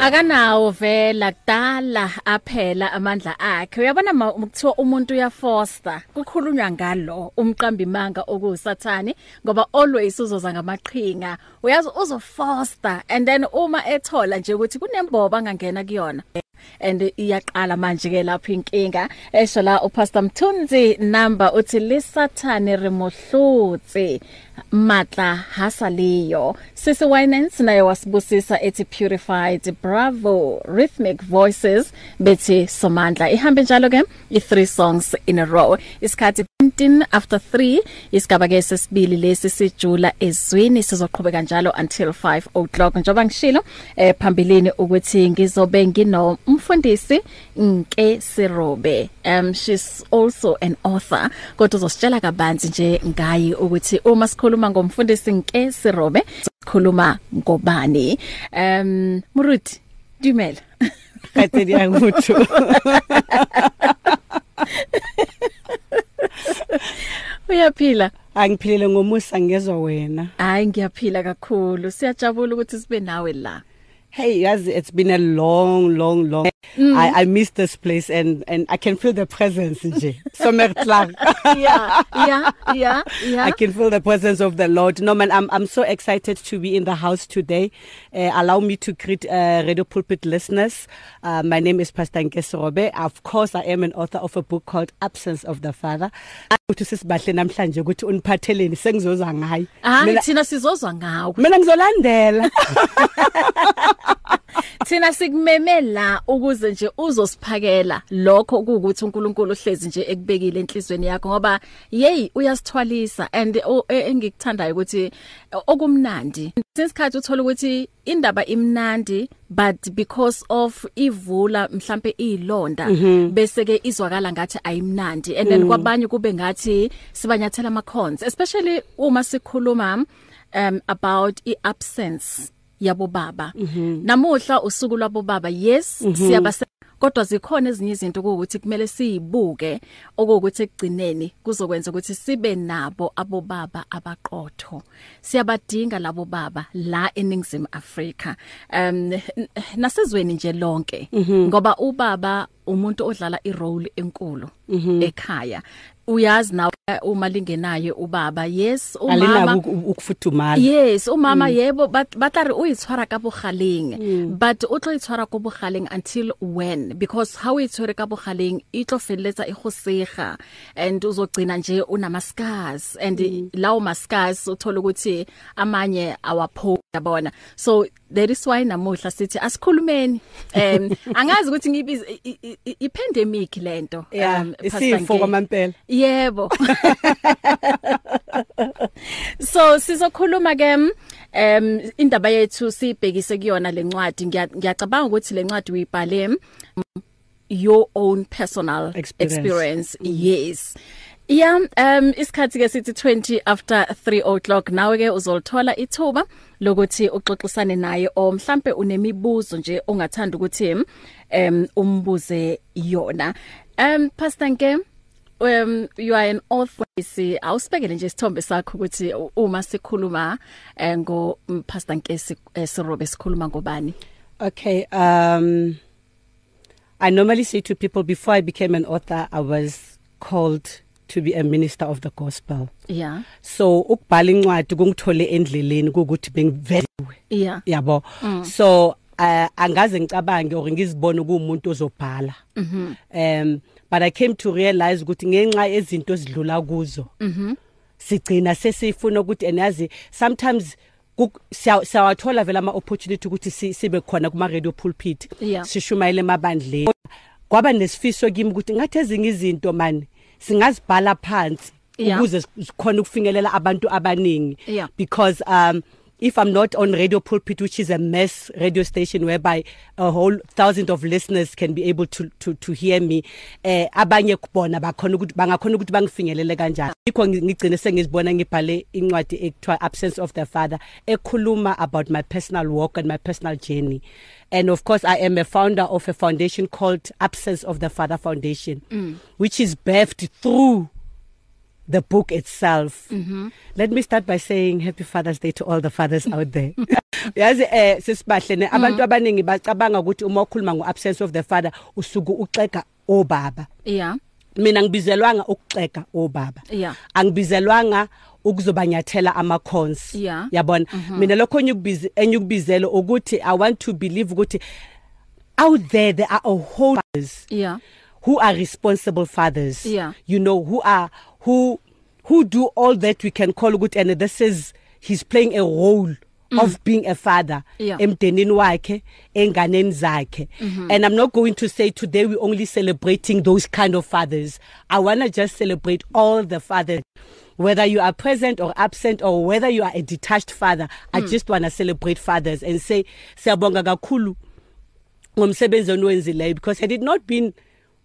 akanawo vela kudala aphela amandla akhe uyabona ukuthiwa umuntu uyafoster kukhulunywa ngalo umqambi manga okusathani ngoba always uzoza ngamaqhinga uyazi uzofoster and then uma ethola nje ukuthi kunembobo angangena kuyona and iyaqala manje ke lapho inkinga esho la upastor Mthunzi number uthi lisathane remohlutsi matla hasaleyo sisi winans naye wasibusisa ethi purified bravo rhythmic voices bethi somandla ihambe njalo ke i3 songs in a row isikhathi 17 after 3 isigaba ke sesibili lesi sijula ezwini sizoqhubeka njalo until 5 o'clock njoba ngishilo eh phambilini ukuthi ngizobe nginomfundisi Nke Sirobe um she's also an author kodwa uzositshela kabanzi nje ngayi ukuthi uma sikhuluma ngomfundisi Nke Sirobe sikhuluma ngobani um Muruti dumela Kathi yanguthu Uyaphila? Angiphilile ngomusa ngezwa wena. Hayi ngiyaphila kakhulu. Siyajabula ukuthi sibe nawe la. hey guys it's been a long long long mm. I I miss this place and and I can feel the presence nje somerklang yeah yeah yeah yeah I can feel the presence of the Lord no man I'm I'm so excited to be in the house today uh, allow me to greet uh, radio pulpit listeners uh, my name is Pastor Nkesobe of course I am an author of a book called Absence of the Father ukuthi sisibahle namhlanje ukuthi uniphatheleni sengizozwa ngayi hayi thina sizozwa ngawe mina ngizolandela Thina sikumeme la ukuze nje uzosiphakela lokho ukuthi uNkulunkulu uhlezi nje ekubekile enhlizweni yakho ngoba hey uyasithwalisa and e, engikuthandayo ukuthi okumnandi sesikhathi uthola ukuthi indaba imnandi but because of ivula mhlambe izilonda mm -hmm. bese ke izwakala ngathi ayimnandi and then mm. kwabanye kube ngathi sibanyathela amakhonzi especially uma sikhuluma um about iabsence yabobaba mm -hmm. namuhla usuku lwabobaba yes mm -hmm. siyabase kodwa zikhona ezinye izinto ukuthi kumele sizibuke okokuthi ekugcineni kuzokwenza ukuthi sibe nabo abobaba abaqotho siyabadinga labo baba la eNingizimu Afrika um nasezweni nje lonke mm -hmm. ngoba ubaba umuntu odlala irole enkulu mm -hmm. ekhaya uyazi na uma lingenayo ubaba yes umama ukufudumala yes umama mm. yebo batari o itshwara ka bogaleng mm. but o tlo itshwara ka bogaleng until when because how itshwere ka bogaleng itlo feletsa e go sega and uzogcina nje unama scars and mm. lawo mascars uthola ukuthi amanye awaphola bona so that is why namuhla sithi asikhulumeni um angazi ukuthi ngibize i pandemic lento um isifo kwamampela yebo so sizokhuluma ke um indaba yethu sibhekise kuyona lencwadi ngiyacabanga ukuthi lencwadi uyibhale your own personal experience, experience. Mm-hmm. yes mm. Yeah, um isikhathi ke sithi 20 after 3 o'clock nawe ke uzolthola ithuba lokuthi uxoxisane naye o mhlambe unemibuzo nje ongathanda ukuthi um umbuze yona. Um Pastor Nkem um you are an author si awusibekele nje isithombe sakho ukuthi uma sikhuluma eh, ngo um, Pastor Nkesi eh, sirobe sikhuluma ngobani Okay um I normally say to people before I became an author I was called to be a minister of the gospel yeah so ukubhala incwadi kungithole endleleni ukuthi bengiveliwe yeah yabo mm. so uh, angaze ngicabange or ngizibone kuumuntu ozobhala mm -hmm. um but i came to realize ukuthi ngenxa ezinto ezidlula kuzo mm -hmm. sigcina sesifuna ukuthi andazi sometimes siyawathola vele ama opportunity ukuthi sibe khona kuma radio pulpit sishumayele mabandleni kwaba nesifiso kimi ukuthi ngathi ezinye izinto mani singazibhala phansi ukuze sikhona ukufinyelela abantu abaningi because um if i'm not on radio pulpit which is a mass radio station whereby a whole thousand of listeners can be able to to to hear me eh abanye kubona bakhona ukuthi bangakhona ukuthi bangifinyelele kanjani ikho ngigcine sengizibona ngibhale incwadi ekuthiwa absence of the father ekhuluma about my personal walk and my personal journey And of course, I am a founder of a foundation called Absence of the Father Foundation, mm. which is birthed through the book itself. Mm -hmm. Let me start by saying happy Father's Day to all the fathers out there. Yazi eh sisibahle ne abantu mm. abaningi bacabanga ukuthi uma ukhuluma ngoabsence of the father usuku uxega obaba. Yeah. mina ngibizelwanga ukuxega obaba yeah. angibizelwanga ukuzobanyathela amakhonsi yeah. yabona mm -hmm. mina lokho enyukubize enyukubizelo ukuthi i want to believe ukuthi out there there are a whole yeah who are responsible fathers yeah. you know who are who who do all that we can call good and this is he's playing a role Mm. of being a father yeah. emdenini wakhe enganeni zakhe mm -hmm. and i'm not going to say today we only celebrating those kind of fathers i want to just celebrate all the fathers whether you are present or absent or whether you are a detached father i mm. just want to celebrate fathers and say siyabonga kakhulu ngomsebenzi oniwenzileyo because had it not been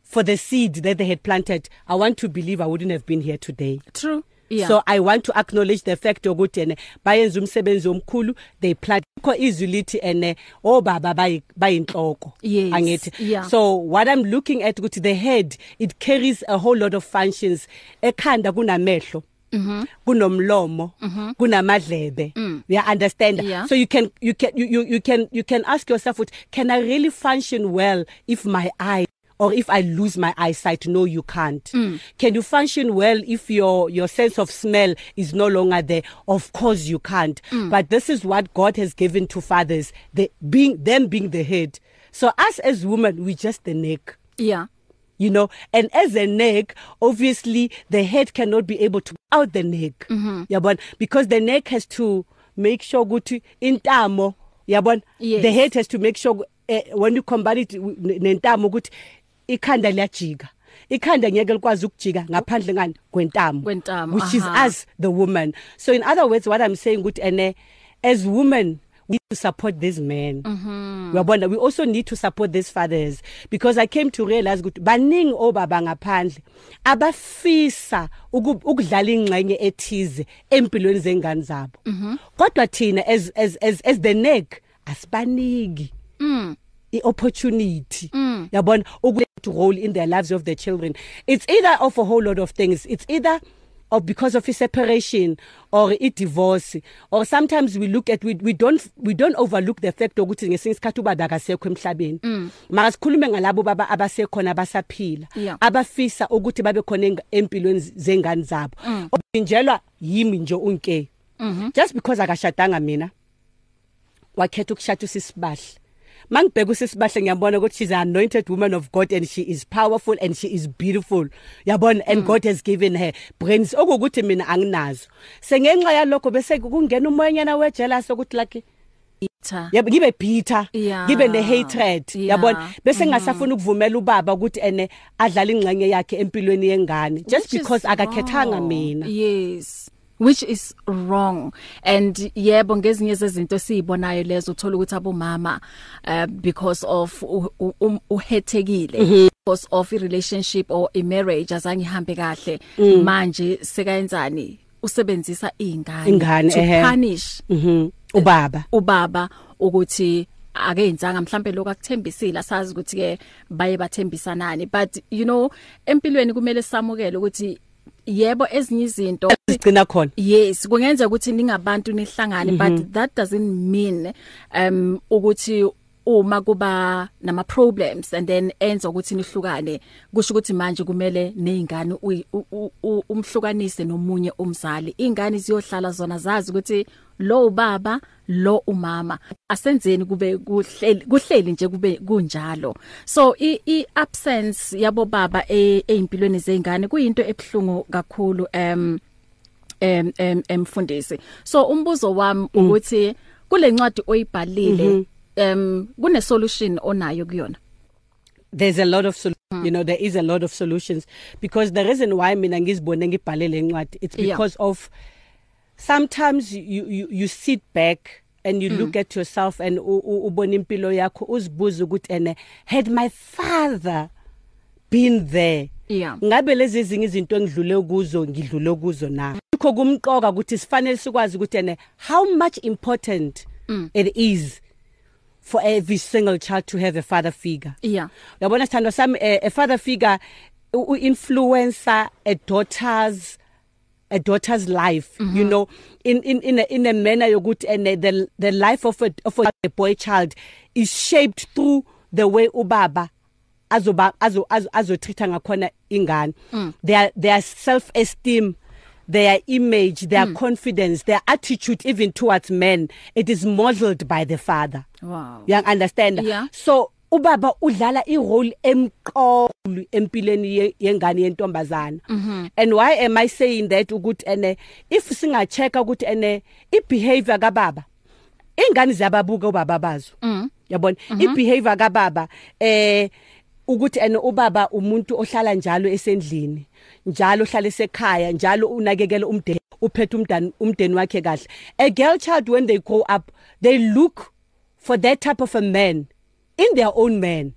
for the seed that they had planted i want to believe i wouldn't have been here today true Yeah. So I want to acknowledge the fact ukuthi ene bayenza umsebenzi omkhulu they plant kho izwi lithi ene obaba oh, bayinhloko angithi so what I'm looking at ukuthi the head it carries a whole lot of functions ekhanda kunamehlo Mm-hmm. kunomlomo mm-hmm. kunamadlebe uya mm. understand so you can you can you, you you can you can ask yourself what can i really function well if my eye or if i lose my eyesight no you can't mm. can you function well if your your sense of smell is no longer there of course you can't mm. but this is what god has given to fathers the being them being the head so us as women we just the neck yeah you know and as a neck obviously the head cannot be able to out the neck mm -hmm. yabona because the neck has to make sure ukuthi intamo yabona yes. the head has to make sure uh, when you combine it nentamo ukuthi ikhanda liyajika ikhanda ngeke likwazi ukujika ngaphandle ngani kwentamo kwentamo which aha. is as the woman so in other words what i'm saying ukuthi ene as women need to support these men mhm uyabona we also need to support these fathers because i came to realize ukuthi baningi obaba ngaphandle abafisa ukudlala ingxenye ethize empilweni zengane zabo mm-hmm. kodwa thina as as as the neck asibaniki mhm iopportunity mm. yabona ukuthi role in their lives of their children it's either of a whole lot of things it's either or because of a separation or a divorce or sometimes we look at we, we don't we don't overlook the fact ukuthi ngesinye isikhathi ubaba akasekho emhlabeni mm. maka sikhulume ngalabo baba abasekhona basaphila abafisa ukuthi babe khona empilweni zengane zabo mm. obinjelwa yimi nje unke mm-hmm. just because akashadanga mina wakhetha ukushada usisibahle mangibheka usisibahle ngiyambona ukuthi she's an anointed woman of God and she is powerful and she is beautiful yabona and mm. God has given her brains okuthi mina anginazo sengenxa yalokho bese kungena umoyanyana wejealous ukuthi like yebo ngibe bitter ngibe ne hatred yabona bese mhm. ngasafuna ukuvumela ubaba ukuthi ene adlala ingxenye yakhe empilweni yengane just because akakhethanga mina yes which is wrong and yebo ngezinye zezinto esizibonayo lezo uthola ukuthi abomama uh, because of uhethekile uh, uh, uh, because of a relationship or a marriage azange ihambe kahle mm. manje sekayenzani usebenzisa izingane ingane to ehem. punish mhm mm ubaba ubaba ukuthi akenzanga mhlambe lokho akuthembisile sazi ukuthi ke baye bathembisanani but you know empilweni kumele samukele ukuthi yebo ezinye izinto sigcina khona yes kungenza ukuthi ningabantu nihlangane but mhm. that doesn't mean um ukuthi uma kuba nama problems and then enza ukuthi nihlukane kusho ukuthi manje kumele nezingane umhlukanise nomunye umzali ingane ziyohlala zona zazi ukuthi lo ubaba lo umama asenzeni kube kuhleli kuhleli nje kube kunjalo so i, i absence yabo baba ezimpilweni e, zengane kuyinto ebhlungu kakhulu em em em emfundisi so umbuzo wami mm. ukuthi kulencwadi oyibhalile mm -hmm. em kune solution onayo kuyona there's a lot of solutions mm. you know there is a lot of solutions because the reason why mina ngizibone ngibhale lencwadi it's because yeah. of sometimes you you, you sit back and you mm. look at yourself and ubona impilo yakho uzibuza ukuthi ene had my father been there yeah ngabe lezi zingi izinto engidlule kuzo ngidlule kuzo na ikho kumqoka ukuthi sifanele sikwazi ukuthi ene how much important mm. it is for every single child to have a father figure yeah uyabona sithando sami eh, a father figure u influencer a daughters a daughter's life mm -hmm. you mm-hmm. know in in in a, in a manner yokuthi and the the life of a, of a boy child is shaped through the way ubaba azoba azo azotreata ngakhona ingane mm. their their self esteem their image their mm. confidence their attitude even towards men it is modeled by the father wow you understand yeah. so ubaba udlala irole emqolu empilweni yengane yentombazana mhm. and why am i saying that ukuthi ene if singacheka ukuthi ene ibehavior kababa ingane ziyababuka ubaba bazo mm. yabona mhm. ibehavior kababa eh ukuthi ene ubaba umuntu ohlala njalo esendlini njalo ohlala esekhaya njalo unakekela umndeni uphethe umndani umndeni wakhe kahle a girl child when they grow up they look for that type of a man mm. in their own man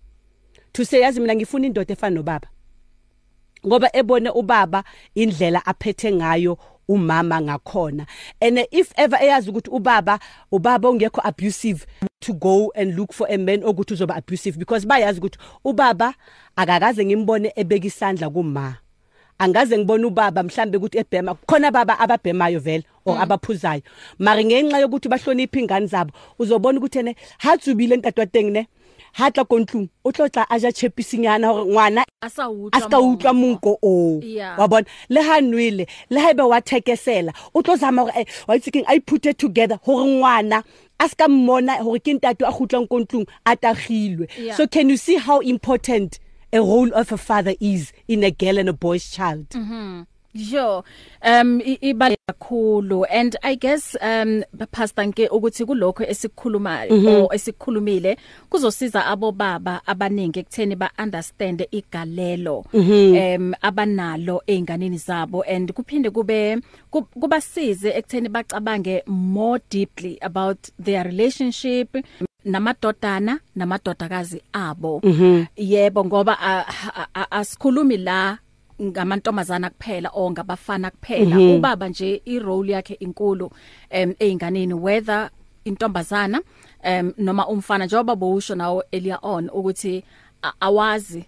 to say yazi mina ngifuna indoda efana nobaba ngoba ebone ubaba indlela aphethe ngayo umama ngakhona and if ever eyazi ukuthi ubaba ubaba ungekho abusive to go and look for a man okuthi uzoba abusive because bayazi ukuthi ubaba akakaze ngimbone ebeka isandla kuma angaze ngibone ubaba mhlambe ukuthi ebhema khona baba ababhemayo vele or mm. abaphuzayo mari ngenxa yokuthi bahlonipha ingane zabo uzobona ukuthi ene hatsubile ntatwateng ne ha tla kontlung o tlo tla a ja chepisinyana hore ngwana a sa utlwa monko o wa bona le ha nwele le ha ebe wa thekesela o tlo zama hore eh, wa itsekeng a iphute together hore ngwana a ska mmona hore ke ntate a gutlang kontlung a tagilwe so can you see how important a role of a father is in a girl and a boy's child mm -hmm. Sure. Um ibale kakhulu and I guess um pastor nke ukuthi kulokho esikukhulumayo mm -hmm. or esikukhulumile kuzosiza abo baba abaningi ekutheni ba understand igalelo mm -hmm. um abanalo einganeni zabo and kuphinde kube kubasize ekutheni bacabange more deeply about their relationship namadodana namadodakazi abo mm -hmm. yebo ngoba asikhulumi la ngamantombazana kuphela or ngabafana kuphela mm -hmm. ubaba nje irole yakhe inkulu em einganeni whether intombazana em noma umfana njengoba bowusho nawo earlier on ukuthi awazi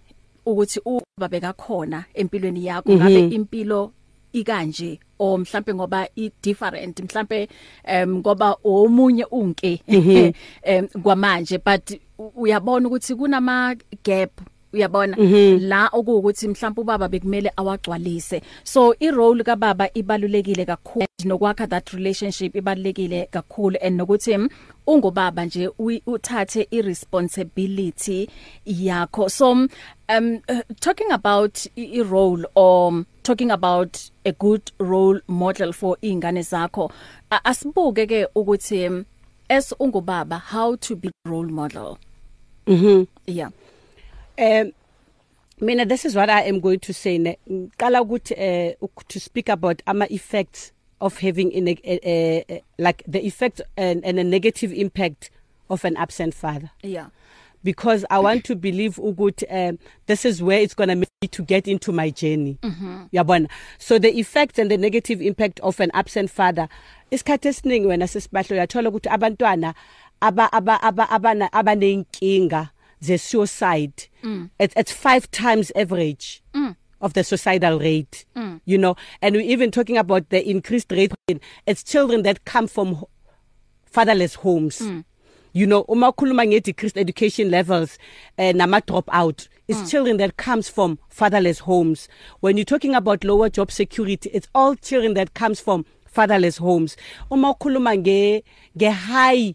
ukuthi uba bekakhona empilweni yakho mm -hmm. ngabe impilo ikanje o mhlambe ngoba i different mhlambe em ngoba omunye unke mhm. em kwamanje but uyabona ukuthi kunama gap uyabona mm -hmm. la okuwukuthi mhlawumbe ubaba bekumele awagcwalise so i role ka baba ibalulekile kakhulu nokwakha that relationship ibalulekile kakhulu and nokuthi ungobaba nje uthathe i responsibility yakho so um uh, talking about i role or um, talking about a good role model for ingane zakho uh, asibuke ke ukuthi as ungubaba how to be role model mhm mm yeah um mina this is what i am going to say ngiqala ukuthi uh, to speak about ama effects of having in a, a, a, like the effect and, and a negative impact of an absent father yeah because i want to believe ukuthi um this is where it's going to make me to get into my journey mm-hmm. yabona mm -hmm. so the effects and the negative impact of an absent father isikhathi esiningi wena sesibahlo uyathola ukuthi abantwana aba aba abana abanenkinga the suicide mm. it's it's 5 times average mm. of the suicidal rate mm. you know and we even talking about the increased rate in it's children that come from fatherless homes mm. you know uma khuluma nge decreased education levels eh, nama drop out is mm. children that comes from fatherless homes when you're talking about lower job security it's all children that comes from fatherless homes uma ukhuluma nge nge high uh,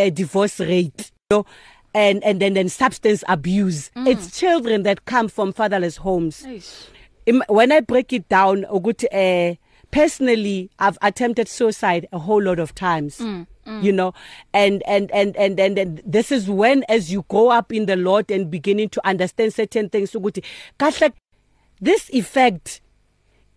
eh, divorce rate you know and and then then substance abuse mm. it's children that come from fatherless homes Eish. when i break it down ukuthi eh uh, personally i've attempted suicide a whole lot of times mm. Mm. you know and and, and and and and this is when as you grow up in the lord and beginning to understand certain things ukuthi kahle this effect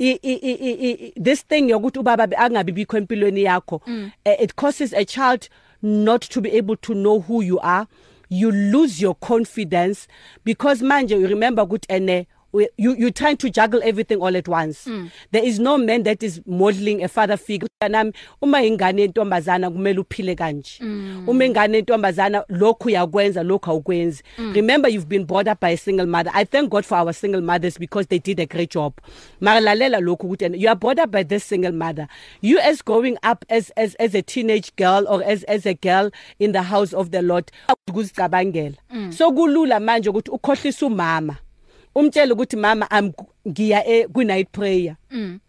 I, I, I, this thing yokuthi ubaba angabi bikho empilweni yakho mm. eh, it causes a child not to be able to know who you are you lose your confidence because manje you remember ukuthi ene we, you you trying to juggle everything all at once mm. there is no man that is modeling a father figure nami uma ingane entombazana kumele uphile kanje mm. uma ingane entombazana lokhu yakwenza lokhu awukwenzi mm. remember you've been brought up by a single mother i thank god for our single mothers because they did a great job marilalela lokhu ukuthi you are brought up by this single mother you as growing up as as as a teenage girl or as as a girl in the house of the lord ukuzicabangela mm. so kulula manje ukuthi ukhohlisa umama umtshela ukuthi mama am ngiya e-, ku night prayer mm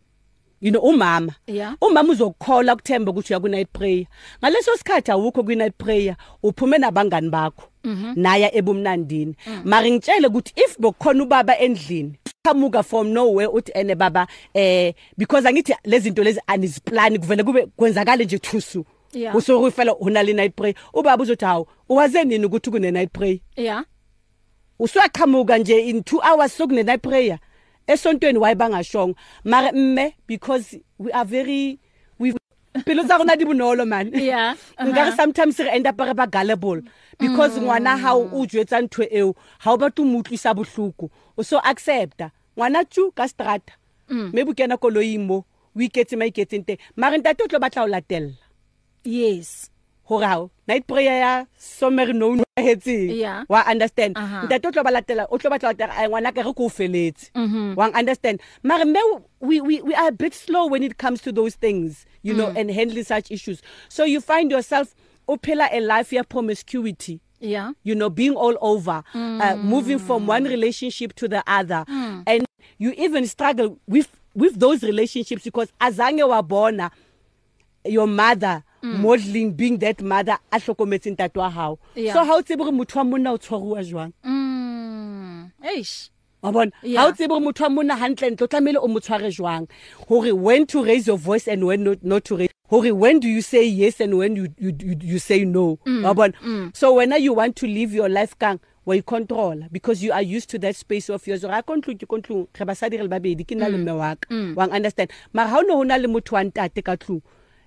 you know umama yeah. umama uzokukhola ukuthemba ukuthi uya ku night prayer ngaleso sikhathi awukho ku night prayer uphume nabangani bakho mm -hmm. naya ebumnandini mm. mari ngitshele ukuthi if bokukhona ubaba endlini kamuka from nowhere uthi ene eh, baba eh because angithi lezi zinto lezi aniziplan kuvele kube kwenzakale nje thusu yeah. usorufela una le night prayer ubaba uzothi hawo uwaze nini ukuthi kune night prayer yeah usaqhamuka nje in 2 hours sokune night prayer esontweni wayebangashongo mara mme because we are very we pelo tsa rona di bonolo man yeah nga re uh-huh. sometimes re end up re ba gullible because mm. ngwana ha o jwetsa ntwe eo ha o batla umutlisa bohluku o so accepta ngwana tju ka strata maybe mm. kena koloimo we get my getting there mara ntate o tlo batla o latella yes ho rao night prayer ya sommer known wa hetseng wa understand ntate o tlo balatela o tlo batla latela eh, ngwana ka re ko feletse mhm. wa understand mara me we we we are a bit slow when it comes to those things you mm. know and handling such issues so you find yourself o phela a life ya promiscuity yeah you know being all over uh, mm. uh, moving from one relationship to the other mm. and you even struggle with with those relationships because azange wabona your mother mm. modeling being that mother a hlokometseng tate wa hao yeah. so ha o tsebe gore motho wa monna o tshwaruwa jwang mm eish wa bona ha o tsebe gore motho wa monna hantle ntle o tlamehile o motshware jwang gore when to raise your voice and when not, not to raise hore when do you say yes and when you you you, you say no mm, wa mm. bona mm. so when you want to live your life kang wa icontrola e because you are used to that space of yours ra kontlung ke kontlung re basadi re le babedi ke na le mm. mme wa ka mm. wa understand mara ha o no hona le motho wa ntate ka tlung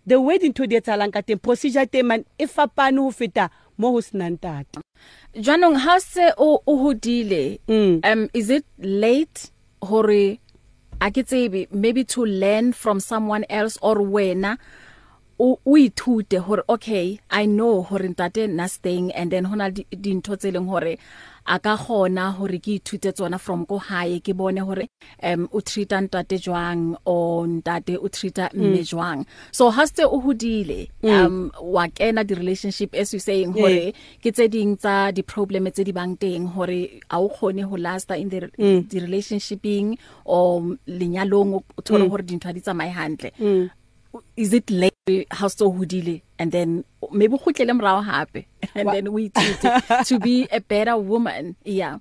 the way dintho di etsahalang ka teng procedure teng mane e fapane ho feta mo ho senang tata jaanong ha se o o hodile mm. um is it late hore a ke tsebe maybe to learn from someone else or wena o o ithute hore okay i know hore ntate na staying and then hona dintho tse leng hore a ka gona hore ke ithute tsona from ko hae ke bone hore em o treata ntate jwang o ntate o treata mm. mme jwang so ha se o hudile um mm. wa kena di relationship as you saying hore ke tse ding tsa di problem tse di bang teng hore a o khone ho lasta in the mm. di relationshiping o lenyalong o thole hore dintho di tsa mai hantle is it late ha so hodile and then maybe gotlele morao hape and then we to, to be a better woman yeah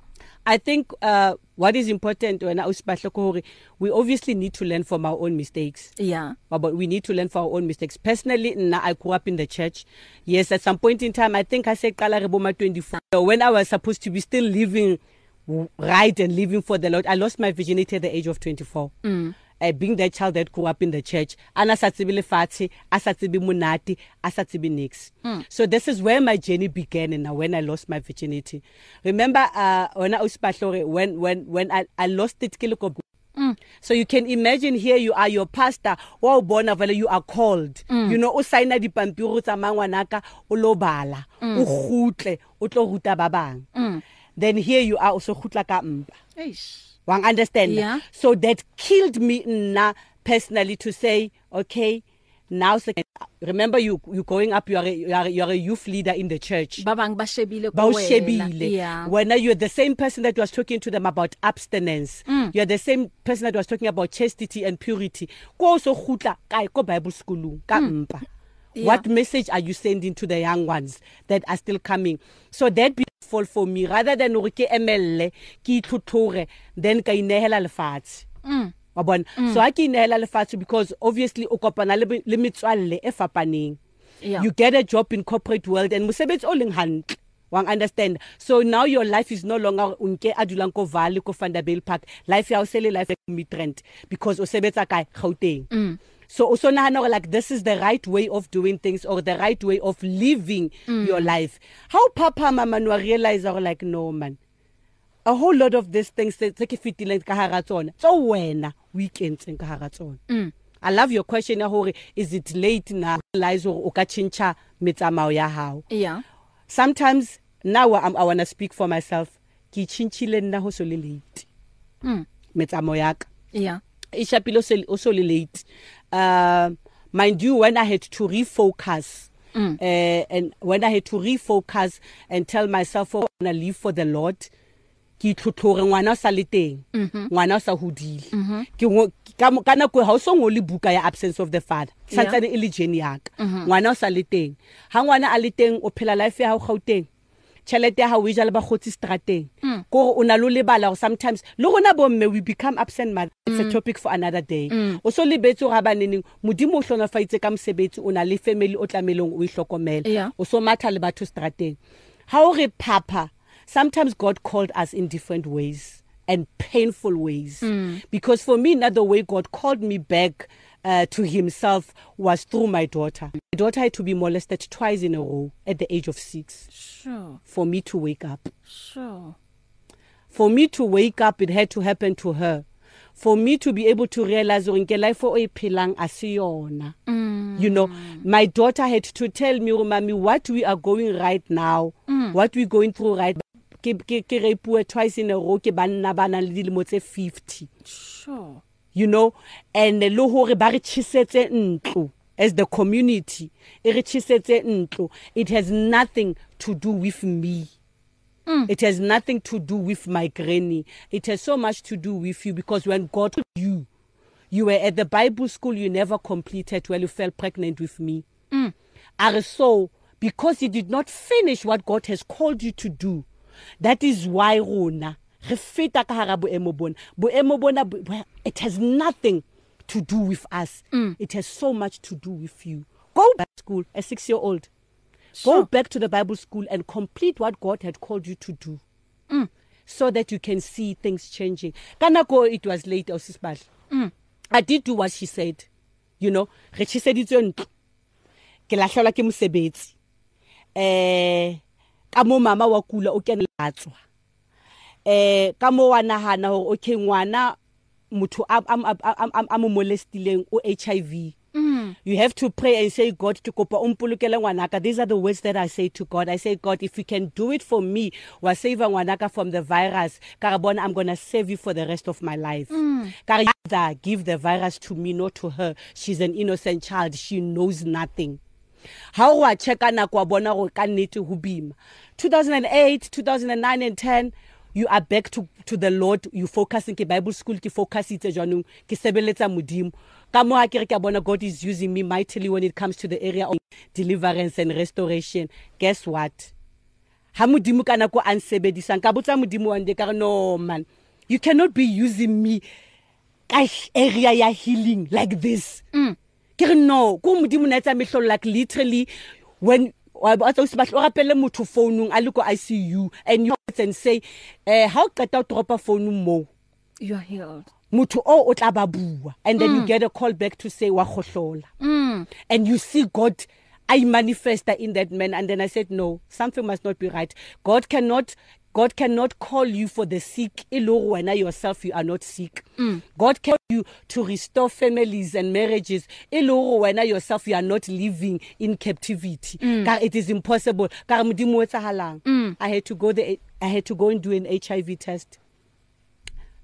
I think uh what is important when usibahle gore we obviously need to learn from our own mistakes. Yeah. But, but we need to learn from our own mistakes. Personally, na I grew up in the church. Yes, at some point in time I think I said qala re boma 24 when I was supposed to be still living right and living for the Lord. I lost my virginity at the age of 24. Mm. uh, being that child that grew up in the church ana sa tsebe lefatshe a sa tsebe monate a sa tsebe nix mm. so this is where my journey began and when i lost my virginity remember uh ona usipahlo when when when i, I lost it ke lekoko Mm. So you can imagine here you are your pastor wa ubona vele you are called mm. you know o signa dipampiri tsa mangwanaka o lo bala hmm. o gutle o tlo ruta ba bang hmm. then here you are o se gutla ka mpa eish wang understand yeah. so that killed me na personally to say okay now second remember you you going up you are a, you are, a, you are a youth leader in the church babang bashebile bashebile yeah. when you are the same person that was talking to them about abstinence mm. you are the same person that was talking about chastity and purity ko so khutla kai ko bible school ka mm. mpa mm. yeah. what message are you sending to the young ones that are still coming so that be fall for me rather than hore ke emelle ke ithuthore then ka inehela lefatshe mm wa bona mm. so ha ke inehela lefatshe because obviously o kopana le metswalle e fapaneng yeah. you get a job in corporate world and mosebetsi o leng hantle wang understand so now your life is no longer unke adulang ko valley ko Vanderbilt park life ya o sele life midrand because o sebetsa kae Gauteng mm. so so nahana like this is the right way of doing things or the right way of living mm. your life how papa mama no realize or like no man a whole lot of these things that ke fitileng ka hara tsona so wena weekends ka hara tsona mm. I love your question ya hore is it late na realize or o ka chincha metsamao ya hao yeah sometimes now I'm, I want to speak for myself ke chinchile nna ho so le late mm metsamo ya ka yeah e shapile o so le late uh, mind you when i had to refocus mm. uh, and when i had to refocus and tell myself oh, i'm going to live for the lord ke tlhotlhore ngwana o sa le teng mm-hmm. ngwana o sa hodile mm-hmm. ke ka nako e, ha o so ngole buka ya absence of the father santsane e le journey ya ka mm-hmm. ngwana o sa le teng ha ngwana a le teng o phela life ya hao gauteng chelete ya ha o e jala ba khotsi strateng go mm. o na lo lebala o sometimes le gona bomme we become absent mother it's a mm. topic for another day mm. o so lebetso ga baneneng modimo o hlonofaitse ka mosebetsi o na le family o tlamelong o ihlokomela e o so matha le batho strateng ha o re papa sometimes god called us in different ways and painful ways mm. because for me another way god called me back uh, to himself was through my daughter. My daughter had to be molested twice in a row at the age of 6. Sure. For me to wake up. Sure. For me to wake up it had to happen to her. For me to be able to realize or nke life o iphilang e asiyona. Mm. You know, my daughter had to tell me, "Mommy, what we are going right now, mm. what we going through right ke ke ke rape twice in a row ke banna bana le dilemo tse 50 sure you know and le hore ba re tshisetse ntlo as the community e re tshisetse ntlo it has nothing to do with me Mm. It has nothing to do with my granny. It has so much to do with you because when God you you were at the Bible school you never completed well you fell pregnant with me. Mm. Are so because you did not finish what God has called you to do. That is why rona re feta ka hara boemo bona boemo bona it has nothing to do with us mm. it has so much to do with you go back to school a 6 year old sure. go back to the bible school and complete what god had called you to do mm. so that you can see things changing kana go it was late osisibahle oh, mm. i did do what she said you know re chiseditswe ntlo ke lahlelwa ke mosebetsi eh ka mo mama wa kula o kenelatswa eh ka mo wa nahana hore okay ngwana motho a a mo molestileng o HIV Mm. You have to pray and say God to kopa umpulukele ngwanaka. These are the words that I say to God. I say God if you can do it for me, wa save ngwanaka from the virus. Ka bona I'm going to save you for the rest of my life. Mm. Ka that give the virus to me not to her. She's an innocent child. She knows nothing. Ha o wa check ana kwa bona go ka nnete ho bima. 2008, 2009 and 10 you are back to to the lord you focusing ke bible school ke focus itse jwanong ke sebeletsa modimo ka mo ha ke re ke bona god is using me mightily when it comes to the area of deliverance and restoration guess what ha modimo kana ko ansebedisang ka botsa modimo wa ndeka no man you cannot be using me ka area ya healing like this mm. ke no ko modimo na e tsa mehlo like literally when wa ba tso batle o rapelle motho founung a le ko ICU and you and say eh ha o qeta o dropa phone mo you are healed motho o o tla ba bua and then mm. you get a call back to say wa khohlola mm. and you see god I manifested in that man and then I said no something must not be right God cannot God cannot call you for the sick ilo wena yourself you are not sick mm. God can you to restore families and marriages ilo wena yourself you are not living in captivity mm. ka it is impossible ka modimo etsahalang mm. I had to go the I had to go and do an HIV test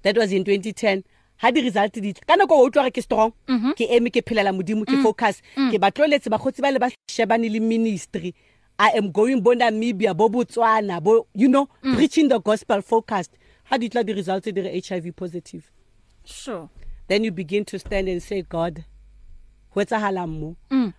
that was in 2010 ha di result di tla kana go utlwa ke strong mhm. ke eme ke phelela modimo ke mm. focus mm. ke batloletse ba khotsi ba le ba shebane le ministry mm. I am going bo Namibia bo Botswana bo you know mm. preaching the gospel focused how did like the results of the HIV positive sure then you begin to stand and say god wetsahala mo mm.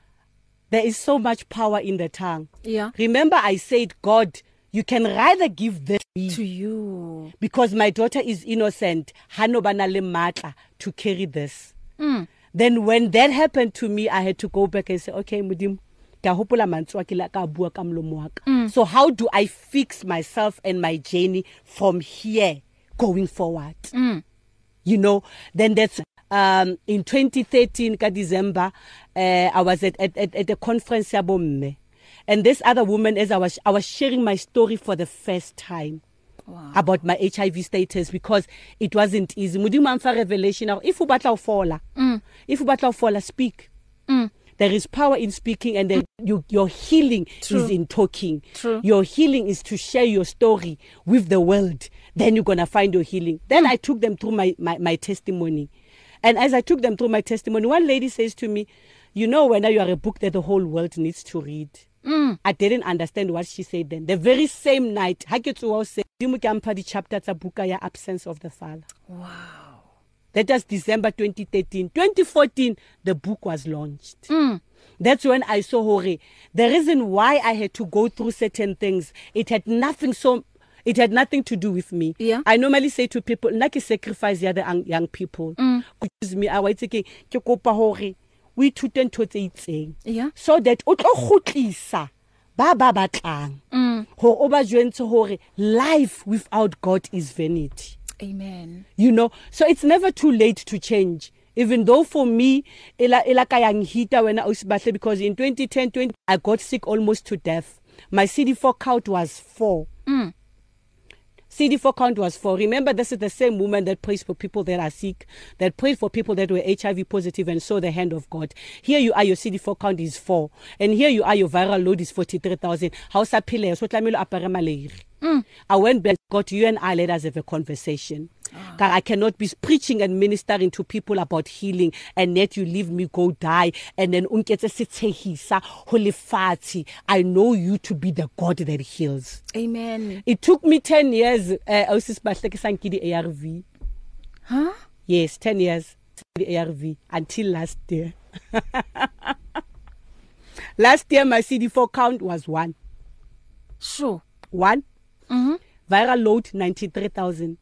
there is so much power in the tongue yeah remember i said god you can rather give this to you because my daughter is innocent hanobana le matla to carry this mm. then when that happened to me i had to go back and say okay mudimu ke a hopola mantswe ke la ka bua ka mlomo wa ka mm. so how do i fix myself and my journey from here going forward mm. you know then that's um in 2013 ka December uh, I was at at at a conference ya bomme and this other woman as I was I was sharing my story for the first time wow. about my HIV status because it wasn't easy modimo amfa revelation if u batla u fola mm. if u batla u fola speak mm. there is power in speaking and then you, your healing True. is in talking True. your healing is to share your story with the world then you're going to find your healing then i took them through my, my my testimony and as i took them through my testimony one lady says to me you know when you are a book that the whole world needs to read Mm. I didn't understand what she said then. The very same night, ha ke tsoa o se, dimo ke ampha di chapter tsa buka ya absence of the father. Wow. that was December 2013 2014 the book was launched mm. that's when i saw hore the reason why i had to go through certain things it had nothing so it had nothing to do with me yeah. i normally say to people nna ke sacrifice ya the young people mm. excuse me i wa itse ke ke kopa hore o ithute ntho tse itseng yeah. so that o tlo gotlisa ba ba batlang mm. ho o ba jwentse hore life without god is vanity Amen. You know, so it's never too late to change. even though for me ela elaka yangihita wena usibahle because in 2010 20, I got sick almost to death my CD4 count was 4 mm. CD4 count was for. Remember, this is the same woman that prays for people that are sick, that prayed for people that were HIV positive and saw the hand of God. Here you are, your CD4 count is four. And here you are, your viral load is 43,000. How sa pile, so tlamelo apare maleiri. Mm. I went back, got you and I, let us have a conversation. ah. I cannot be preaching and ministering to people about healing and yet you leave me go die and then unketse sithehisa ho lefatshe I know you to be the God that heals amen it took me 10 years uh, eh, osisibahleke oh, sankidi ARV huh yes 10 years the ARV until last year last year my CD4 count was 1 sure 1 mhm mm -hmm. viral load 93000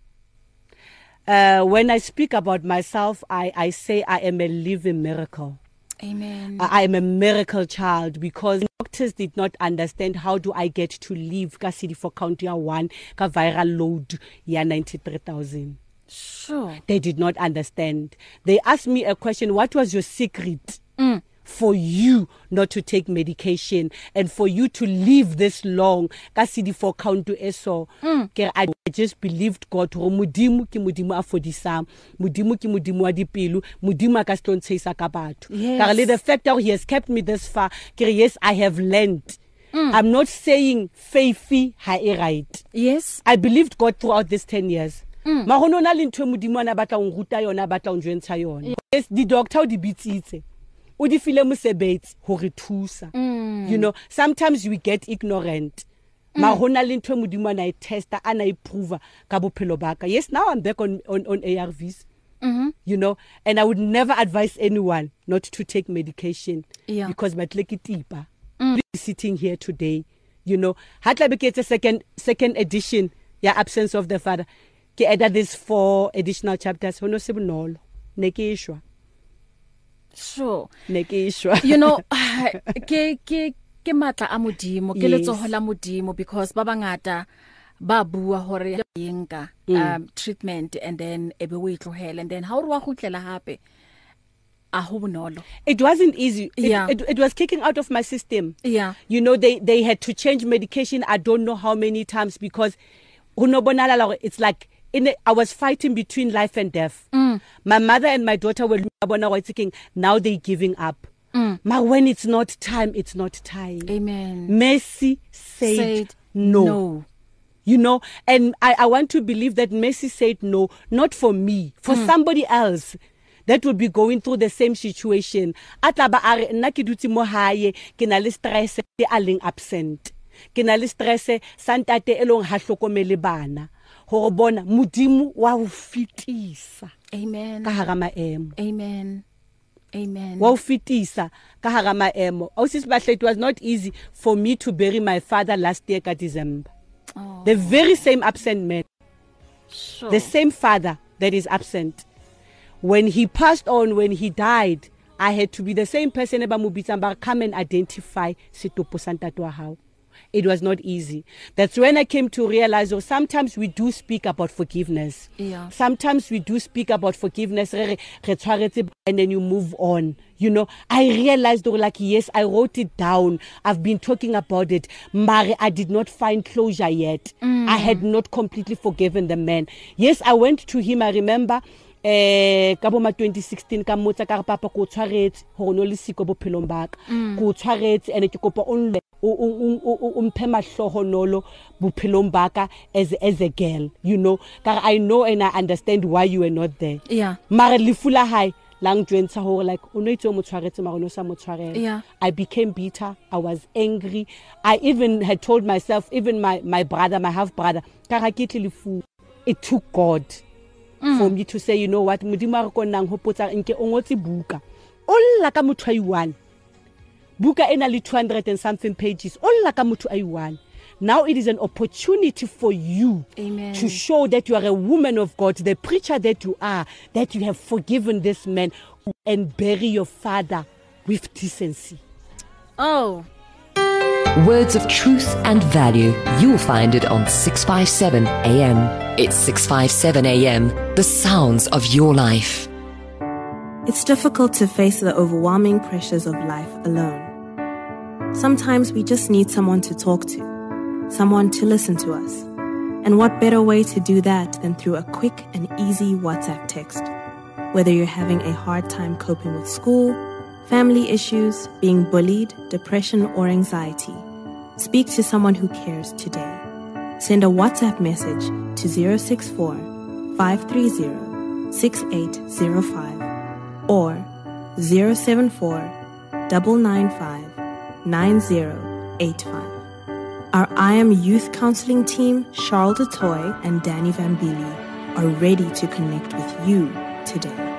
uh, when I speak about myself, I, I say I am a living miracle. Amen. I am a miracle child because doctors did not understand how do I get to live ka city for county 1 ka viral load ya 93000. Sure. They did not understand. They asked me a question, what was your secret? Mm. for you not to take medication and for you to live this long ka CD4 count eso hmm. ke i just believed god go modimo ke modimo a fodisang modimo ke modimo wa dipelo modimo ka stontseisa ka batho ka le the fact that he has kept me this far ke yes i have learned Mm. I'm not saying faithy ha e right. Yes. I believed God throughout these 10 years. Magona mm. na le ntwe modimo ana batla ng ruta yona batla ng jwentsha yona. Yes, the doctor o di bitsitse. o di file mosebetsi ho re thusa mm. you know sometimes we get ignorant mm. ma hona le ntwe modimo ana e testa ana e prove ka bophelo baka yes now i'm back on on on ARVs Mm -hmm. you know and i would never advise anyone not to take medication yeah. because matlekitipa mm. sitting here today you know hatla be ke second second edition ya absence of the father ke add this four additional chapters hono se bonolo ne ke ishwa e sure ne ke ishwa e you know ke ke ke matla a modimo ke yes. letsoho la modimo because ba bangata ba bua hore yenka mm. um treatment and then ebe o itlohela e and then ha o re wa gutlela hape a ho bonolo it wasn't easy it, yeah. it, it was kicking out of my system yeah you know they they had to change medication i don't know how many times because unobonala it's like in a, I was fighting between life and death. Mm. My mother and my daughter were abona wa thinking now they giving up. Mm. But when it's not time, it's not time. Amen. Mercy said, said no. no. You know, and I I want to believe that mercy said no, not for me, for mm. somebody else. that would be going through the same situation ataba are nna ke dutse mo hae ke na le stress e a leng absent ke na le stress santate elong ha hlokomele bana ho bona modimo wa ho fitisa amen ka hara maemo amen Amen. Wa ufitisa ka hara maemo. Ausisi bahle it was not easy for me to bury my father last year ka December. Oh. The very same absent man. Sure. The same father that is absent. When he passed on when he died, I had to be the same person eba mubitsang ba come and identify setopo santato wa hao. it was not easy that's when i came to realize oh sometimes we do speak about forgiveness yeah sometimes we do speak about forgiveness re re tshwaretse and then you move on you know i realized oh like yes i wrote it down i've been talking about it mari i did not find closure yet mm. i had mm. not completely forgiven the man yes i went to him i remember eh ka bo ma 2016 ka motsa ka re papa ko tshwaretse gore no le siko bophelong baka mm. ko tshwaretse ene ke kopa onle umphe mahlohonolo bophelong baka as as a girl you know ka i know and i understand why you were not there yeah mara lifula high lang jwentsha hore like o no itse o motshwaretse mara o no sa motshwarela yeah. i became bitter i was angry i even had told myself even my my brother my half brother ka ga ke tle lefu it took god mm. for me to say you know what modimo a re ko nnang hopotsa nke o ngotse buka o lla ka motho a i1 buka ena le 200 and something pages o lla ka motho a i1 now it is an opportunity for you Amen. to show that you are a woman of God the preacher that you are that you have forgiven this man and bury your father with decency oh Words of truth and value. You'll find it on 657 AM. It's 657 AM, the sounds of your life. It's difficult to face the overwhelming pressures of life alone. Sometimes we just need someone to talk to, someone to listen to us. And what better way to do that than through a quick and easy WhatsApp text? Whether you're having a hard time coping with school, family issues, being bullied, depression, or anxiety, speak to someone who cares today. Send a WhatsApp message to 064 530 6805 or 074 995 9085. Our I Am Youth Counseling team, Charles DeToy and Danny Van Beely, are ready to connect with you today.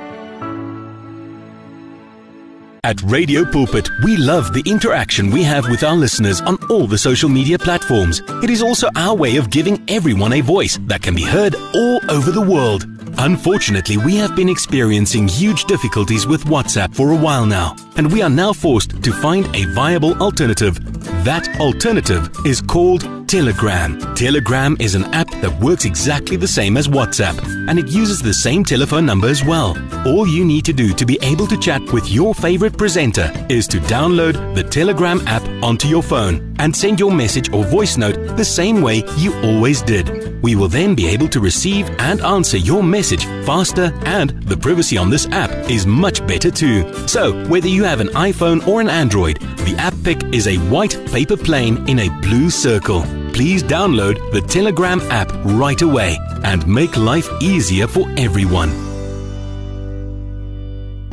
At Radio Pulpit, we love the interaction we have with our listeners on all the social media platforms. It is also our way of giving everyone a voice that can be heard all over the world. Unfortunately, we have been experiencing huge difficulties with WhatsApp for a while now, and we are now forced to find a viable alternative. That alternative is called Telegram. Telegram is an app that works exactly the same as WhatsApp and it uses the same telephone number as well. All you need to do to be able to chat with your favorite presenter is to download the Telegram app onto your phone and send your message or voice note the same way you always did. We will then be able to receive and answer your message faster, and the privacy on this app is much better too. So, whether you have an iPhone or an Android, the app pic is a white paper plane in a blue circle. please download the Telegram app right away and make life easier for everyone.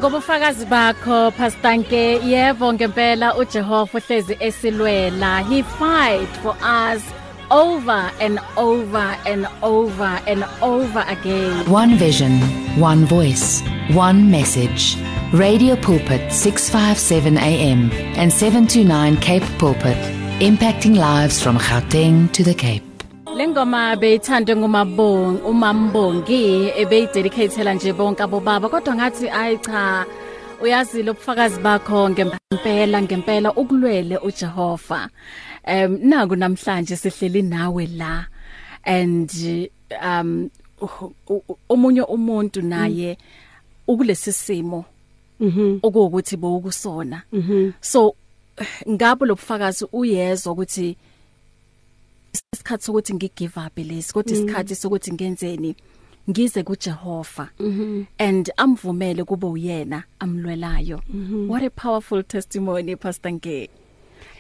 ngobufakazi bakho pastanke yebo ngempela uJehova uhlezi esilwela he fight for us over and over and over and over again one vision one voice one message radio pulpit 657 am and 729 cape pulpit impacting lives from Gauteng to the Cape. Lengoma beyithande ngumabongi umambongi ebeyidedicatela nje bonke abobaba kodwa ngathi ayi cha uyazi lobufakazi bakho ngempela ngempela ukulwele uJehova um naku namhlanje sihleli nawe la and um omunye umuntu naye ukulesi simo mhm okuwukuthi bokusona mhm. so ngabo lobufakazi uyezwa ukuthi isikhathi sokuthi ngigive up lesi kodwa mm. isikhathi sokuthi ngenzeni ngize kuJehova mm-hmm. and amvumele kube uyena amlwelayo mm-hmm. what a powerful testimony pastor Ngeke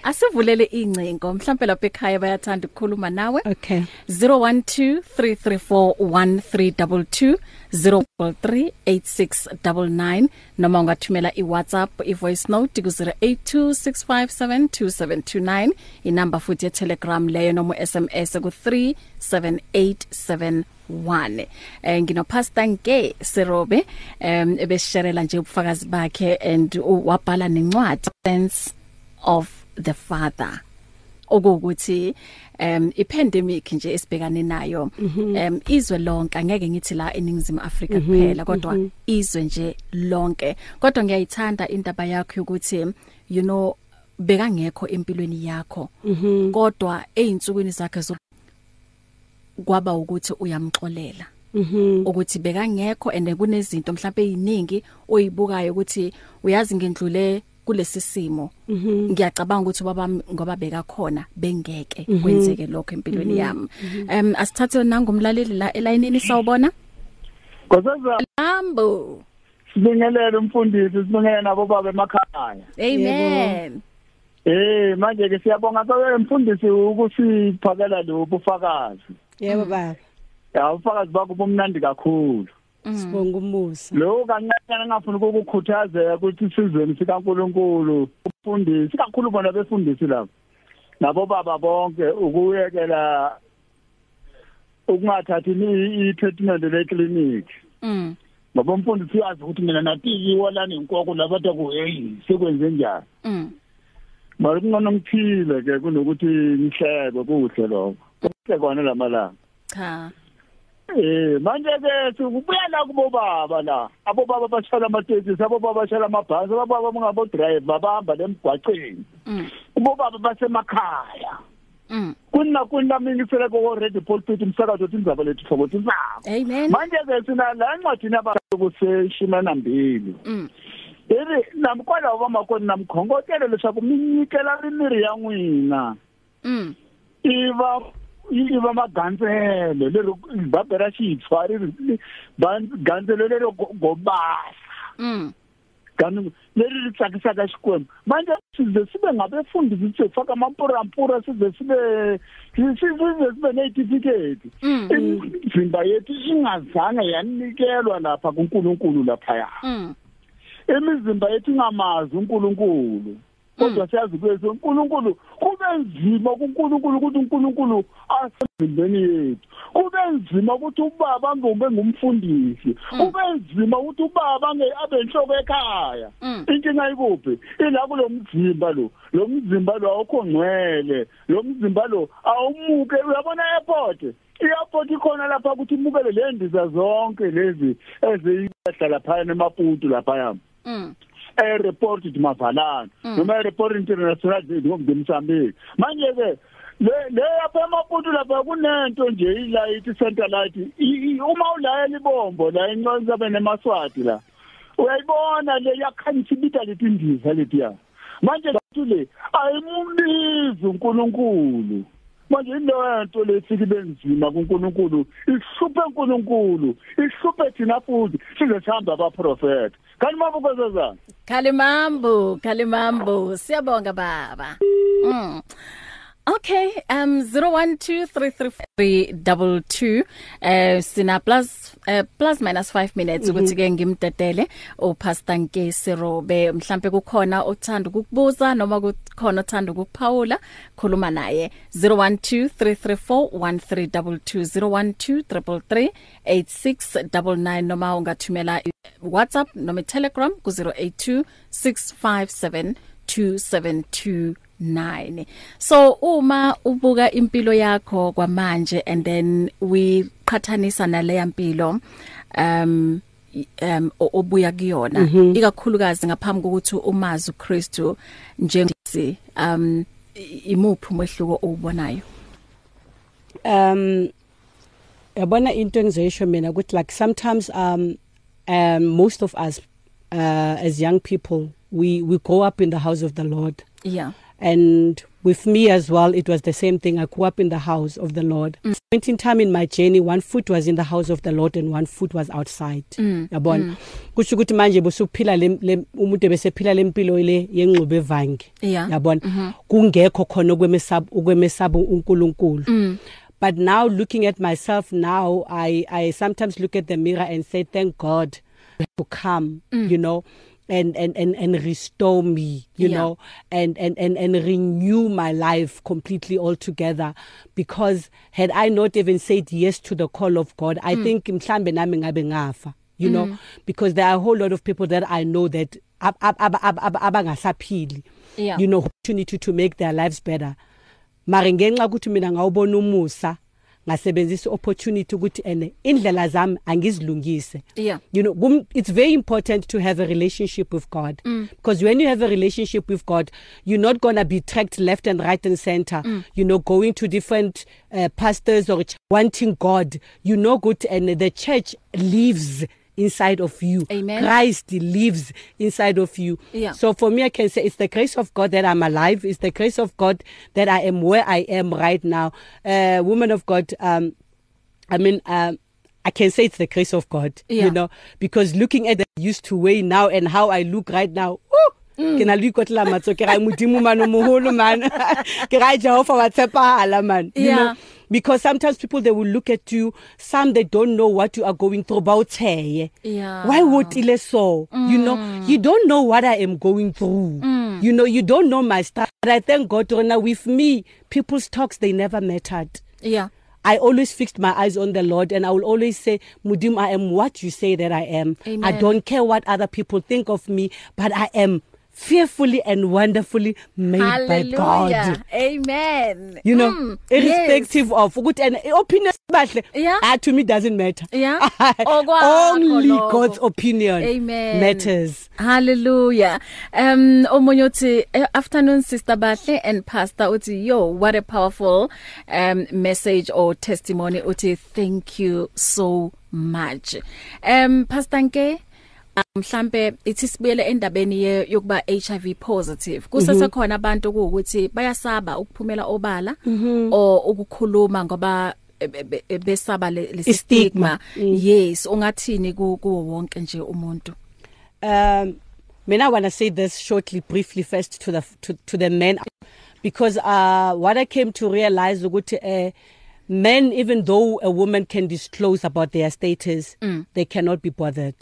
Asivulele incingo mhlambe lapha ekhaya bayathanda ukukhuluma nawe. Okay. 0123341322 0338699 noma ungathumela iWhatsApp ivoice note ku 0826572729 inamba futhi yeTelegram leyo noma SMS ku 37871 1 eh ngino pastor Nke Serobe em ebesherela nje ubufakazi bakhe and wabhala nencwadi sense of the father okuwukuthi um ipandemic nje esibhekane nayo um izwe lonke angeke ngithi la eningizimu Africa mhm, kuphela kodwa mhm. izwe nje lonke kodwa ngiyayithanda indaba yakho ukuthi you know beka ngekho empilweni yakho kodwa einsukwini zakhe zo kwaba ukuthi uyamxolela Mhm ukuthi beka ngekho ande kunezinto mhlawumbe eziningi oyibukayo ukuthi uyazi ngendlule kulesi simo mhm. ngiyacabanga ukuthi babami ngoba beka khona bengeke mhm. kwenzeke lokho empilweni mhm. yami em asithathe nangomlaleli la elayinini sawubona Ngozaza Lambo Sibingelele umfundisi sibingelele nabo baba emakhaya Amen Eh manje ke siyabonga sabe umfundisi ukusiphakela lobu fakazi Yebo baba Ya ufakazi bakho bomnandi kakhulu Mm. Sibonga umusa. Lo kancane ngafuna ukukukhuthazeka ukuthi isizweni sikaNkuluNkulu ufundisi kakhulu bona befundisi lapho. Nabo baba bonke ukuyekela ukungathathi i-treatment le clinic. Mm. Ngoba umfundisi uyazi ukuthi mina natikiwa lana inkoko labatha ku hey sekwenze njani. Mm. Mara kungona ngiphile ke kunokuthi ngihleke kuhle lokho. Kuhle kona lamalanga. Cha. Eh manje ke sikubuyela kubo baba la abo baba bashala amatekisi abo baba bashala amabhasi abo baba mngabo drive babamba lemgwaqeni kubo mm. baba basemakhaya mm. kunina kunina mina ifeleke already pulpit umsakazo uthi indzaba lethu thokozisa manje ke sina la ncwadi nabantu kuseshima nambili iri mm. namkwalaho vamakoni na mukhongotelo leswaku mi nyikela mimiri ya n'wina i va i va magandzelo lero baba ra xitshwa ri gandzelo lero gobasa mm ganu leri ri tsakisaka xikwembu manje size sibe ngabefundi sitsefa ka mampurampura size sibe size sibe neetifiketi mm. imizimba yethu ingazange yanikelwa lapha kuNkulunkulu laphaya mm. imizimba yethu ingamazi uNkulunkulu kodwa siyazi kwethu uNkulunkulu kube nzima kuNkulunkulu ukuthi uNkulunkulu asemzimbeni yethu kube nzima ukuthi ubaba ngobe ngumfundisi kube nzima ukuthi ubaba abe inhloko ekhaya inkinga ikuphi ila kulomzimba lo lo mzimba lo awukho ngcwele lo mzimba lo awumuke uyabona airport iyapoti khona lapha ukuthi imukele le ndiza zonke lezi eziyahlala phana emaputu lapha yami airport ndimavalana mm. noma airport international ngomzambique manje ke le le yapha emapuntu lapha kunento nje ilight center light uma ulayela ibombo la inconza benemaswati la uyayibona le yakhanyisibita letindiza letiya manje le ayimunizi uNkulunkulu manje leyo nto lefika ibe nzima kuNkulunkulu ihluphe uNkulunkulu ihluphe thina futhi size sihamba abaprofeti kalimambo kwezezana kalimambo kalimambo siyabonga baba mm Okay, um 01233322 eh sina plus eh, plus minus 5 minutes mhm. ukuthi ke ngimdedele upastor Nkesi Robe mhlambe kukhona othanda ukukubuza noma kukhona othanda ukukuphawula khuluma naye 0123341322 0123338699 noma ungathumela WhatsApp noma Telegram ku 082657 2729 9 so uma ubuka impilo yakho kwamanje and then we qhathanisa naleya mpilo um um obuya kuyona mhm. ikakhulukazi ngaphambi kokuthi umazi uKristu njengisi um imuphi umehluko obubonayo um yabona into engizeyisho mina ukuthi like sometimes um um most of us uh, as young people we we grow up in the house of the Lord. Yeah. And with me as well, it was the same thing. I grew up in the house of the Lord. Mm. Point in time in my journey, one foot was in the house of the Lord and one foot was outside. Mm. Yabona. Mm. Kusho ukuthi manje bosuphila le umuntu besephila lempilo ile yengxube evange. Yabona. Mm-hmm. Kungekho khona okwemesaba okwemesaba uNkulunkulu. Mm. But now looking at myself now, I I sometimes look at the mirror and say thank God to come, mm. you know. Mm. and and and and restore me you yeah. know and and and and renew my life completely altogether because had I not even said yes to the call of God I mm. think mhlambe nami ngabe ngafa you mm. know because there are a whole lot of people that I know that abangasaphili yeah. you know opportunity to, to make their lives better mari ngenxa ukuthi mina ngawubona umusa ngasebenzisa opportunity ukuthi ene indlela zami angizilungise yeah. you know it's very important to have a relationship with God mm. because when you have a relationship with God you're not going to be tracked left and right and center mm. you know going to different uh, pastors or wanting God you know good and the church lives inside of you Amen. Christ lives inside of you yeah. so for me I can say it's the grace of God that I'm alive it's the grace of God that I am where I am right now uh woman of God um I mean um I can say it's the grace of God yeah. you know because looking at the used to way now and how I look right now woo, ke na le ikotla matso ke ra modimo mano moholo man ke ra Jehova wa tshepahala man you know because sometimes people they will look at you some they don't know what you are going through about hey yeah why would ile so mm. you know mm. you don't know what i am going through mm. you know you don't know my stuff but i thank god rona with me people's talks they never mattered yeah I always fixed my eyes on the Lord and I will always say mudim I am what you say that I am Amen. I don't care what other people think of me but I am fearfully and wonderfully made Hallelujah. by God. Amen. You know, mm, irrespective yes. of ukuthi and opinion bahle yeah. ah, to me doesn't matter. Yeah. Only God's opinion Amen. matters. Hallelujah. Um omunye uthi eh, afternoon sister Bahle and pastor uthi yo what a powerful um message or testimony uthi thank you so much. Um pastor Nke Um, mhlambe ithi sibuyele endabeni yokuba HIV positive kusese khona abantu ukuthi bayasaba ukuphumela obala mhm. or ukukhuluma ngoba e, e, besaba lesi stigma mm. yes ungathini ku wonke nje umuntu um men i want to say this shortly briefly first to the to, to the men because uh what i came to realize ukuthi uh men even though a woman can disclose about their status mm. they cannot be bothered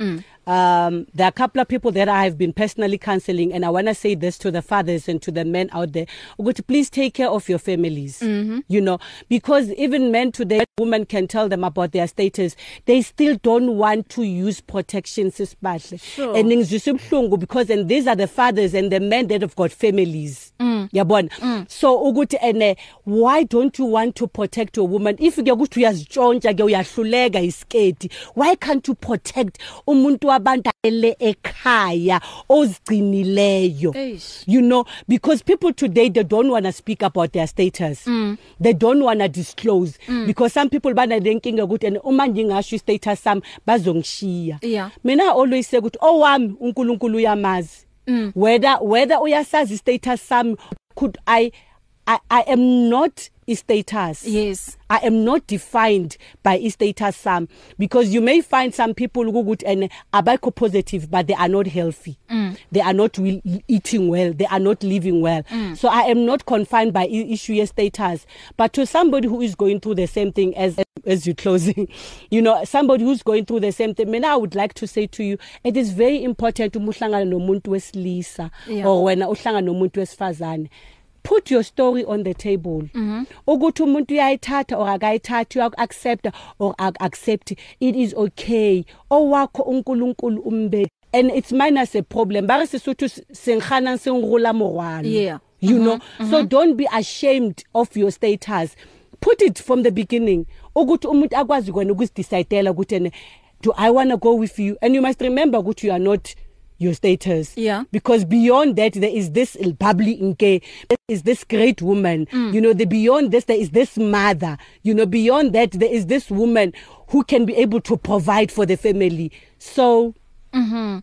mm. Um, there are a couple of people that I have been personally counseling, and I want to say this to the fathers and to the men out there: would please take care of your families. Mm-hmm. You know, because even men today, women can tell them about their status, they still don't want to use protection sisbahle. Sure. And ngizisibhlungu because and these are the fathers and the men that have got families. Mm. Yabona. Mm. So ukuthi ene why don't you want to protect your woman if ke ukuthi uyazitshontsha ke uyahluleka isikedi why can't you protect umuntu wabantale ekhaya ozigcinileyo you know because people today they don't want to speak about their status mm. they don't want to disclose mm. because some people bana lenkinga ukuthi and uma ngingasho status sami bazongishiya yeah. mina always say ukuthi owami oh, uNkulunkulu uyamazi mm. whether whether uyasazi status sami could i I, I am not istatus yes i am not defined by istatus sami because you may find some people ukuthi and abakho positive but they are not healthy mm. they are not will, eating well they are not living well mm. so i am not confined by issue yes status but to somebody who is going through the same thing as as you closing you know somebody who's going through the same thing mina i would like to say to you it is very important umuhlangana nomuntu wesilisa or wena uhlangana nomuntu wesifazane put your story on the table mm-hmm. ukuthi umuntu uyayithatha or akayithathi uyakuaccept or akaccept it is okay owakho uNkulunkulu umbe and it's minus a problem ba re sesotho sengkhana sengrola morwalo yeah you know mm-hmm. so mm-hmm. don't be ashamed of your status put it from the beginning ukuthi umuntu akwazi kwena ukuzidecidela ukuthi do i want to go with you and you must remember ukuthi you are not your status yeah. because beyond that there is this bubbly inke is this great woman mm. you know the beyond this there is this mother you know beyond that there is this woman who can be able to provide for the family so mhm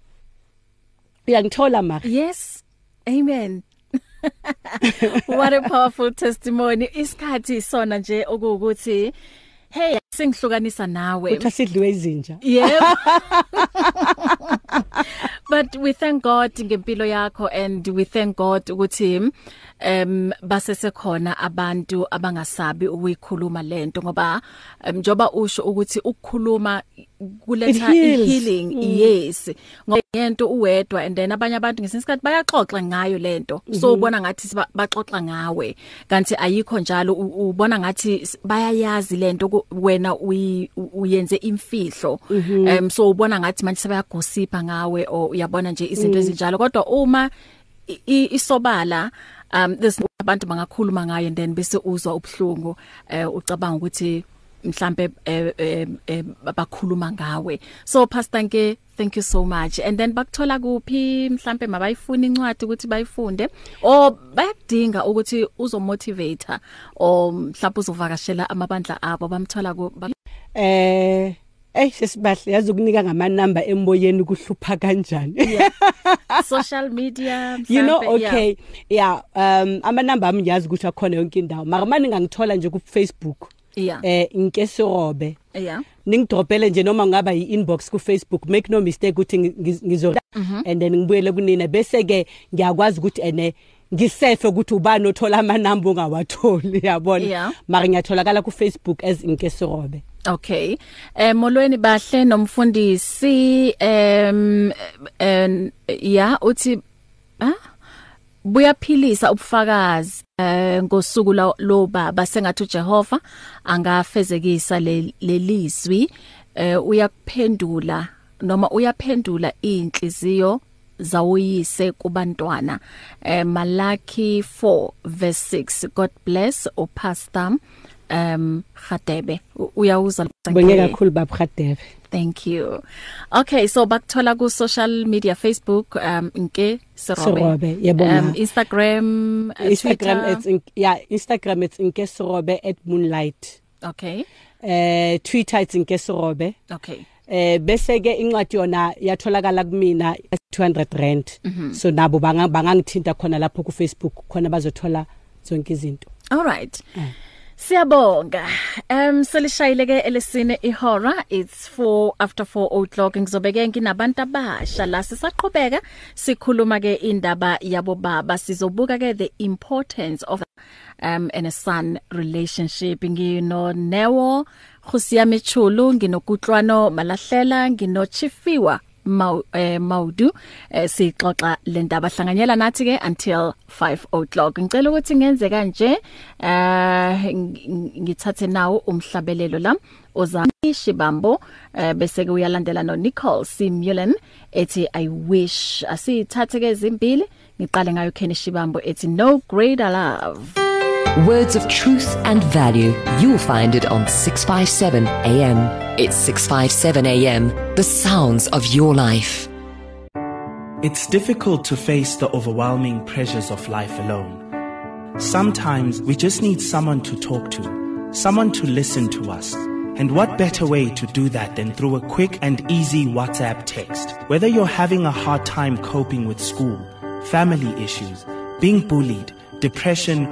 uyangithola ma yes amen what a powerful testimony isikhathi sona nje okuwukuthi hey singihlukanisa nawe uthi sidliwe izinja yebo but we thank God ngempilo yakho and we thank God ukuthi em basesekhona abantu abangasabi ukuyikhuluma lento ngoba njoba usho ukuthi ukukhuluma kuletha healing mm. yes ngoba ngento uwedwa and then abanye abantu ngesinsikhathi bayaxoxa ngayo lento so mm-hmm. ubona ngathi baxoxa ngawe kanti ayikho njalo ubona ngathi bayayazi lento wena uyenze imfihlo um so ubona ngathi manje sebayagosipa ngawe or uyabona nje izinto mm. ezinjalo kodwa uma isobala um this abantu bangakhuluma ngayo and then bese uzwa ubhlungu eh ucabanga ukuthi mhlambe eh, eh, eh, bakhuluma ngawe so pastor nke thank you so much and then bakuthola kuphi mhlambe mabayifuna incwadi ukuthi bayifunde or bayadinga ukuthi uzomotivator or mhlawumbe uzovakashela amabandla abo bamthola ku eh Ey sesibahle yazi ukunika ngamanamba emboyeni kuhlupha kanjani. Yeah. Social media. You know okay. Yeah, yeah um amanamba ami ngiyazi ukuthi akhona yonke indawo. Mara mani ngangithola nje ku Facebook. Yeah. Eh inkesirobe. Yeah. Ningidropele nje noma ngaba yi-inbox ku Facebook make no mistake ukuthi ngizo mhm. and then ngibuyele kunina bese ke ngiyakwazi ukuthi ene ngisefe ukuthi ubani othola amanamba ongawatholi yabona yeah. mara ngiyatholakala ku Facebook as inkesirobe Okay. Eh molweni bahle nomfundisi em eh ya uthi ha buyaphilisa ubufakazi eh ngosuku lo baba sengathi uJehova angafezekisa lelizwi eh uyakuphendula noma uyaphendula inhliziyo zawuyise kubantwana eh Malaki 4 verse 6 God bless o pastor um Khadebe uyawuza ngeke kakhulu bab Khadebe thank you okay so bakthola ku social media Facebook um nke Sirobe Sirobe yebona um Instagram uh, Instagram Twitter. it's in, yeah Instagram it's nke Sirobe @moonlight okay eh uh, Twitter it's nke Sirobe okay eh bese ke incwadi yona yatholakala kumina 200 rand mm -hmm. so nabo bangangithinta khona lapho ku Facebook khona bazothola zonke izinto all right yeah. Siyabonga. Um selishayile ke elesine ihora it's 4 after 4 o'clock ngizobeke nginabantu abasha la sisaqhubeka sikhuluma ke indaba yabo baba sizobuka ke the importance of um and a son relationship ngino Newo Khosiyamechulu nginokutlwano malahlela nginochifiwa Maudu eh, eh, sixoxa le ndaba hlanganyela nathi ke until 5 o'clock ngicela ukuthi ngenze kanje eh ngithathe nawo umhlabelelo la oza Shibambo eh, bese kuyalandela no Nicole Simulan ethi i wish asithathe ke izimbili ngiqale ngayo Kenny Shibambo ethi no greater love Words of truth and value. You'll find it on 657 AM. It's 657 AM, the sounds of your life. It's difficult to face the overwhelming pressures of life alone. Sometimes we just need someone to talk to, someone to listen to us. And what better way to do that than through a quick and easy WhatsApp text? Whether you're having a hard time coping with school, family issues, being bullied, depression,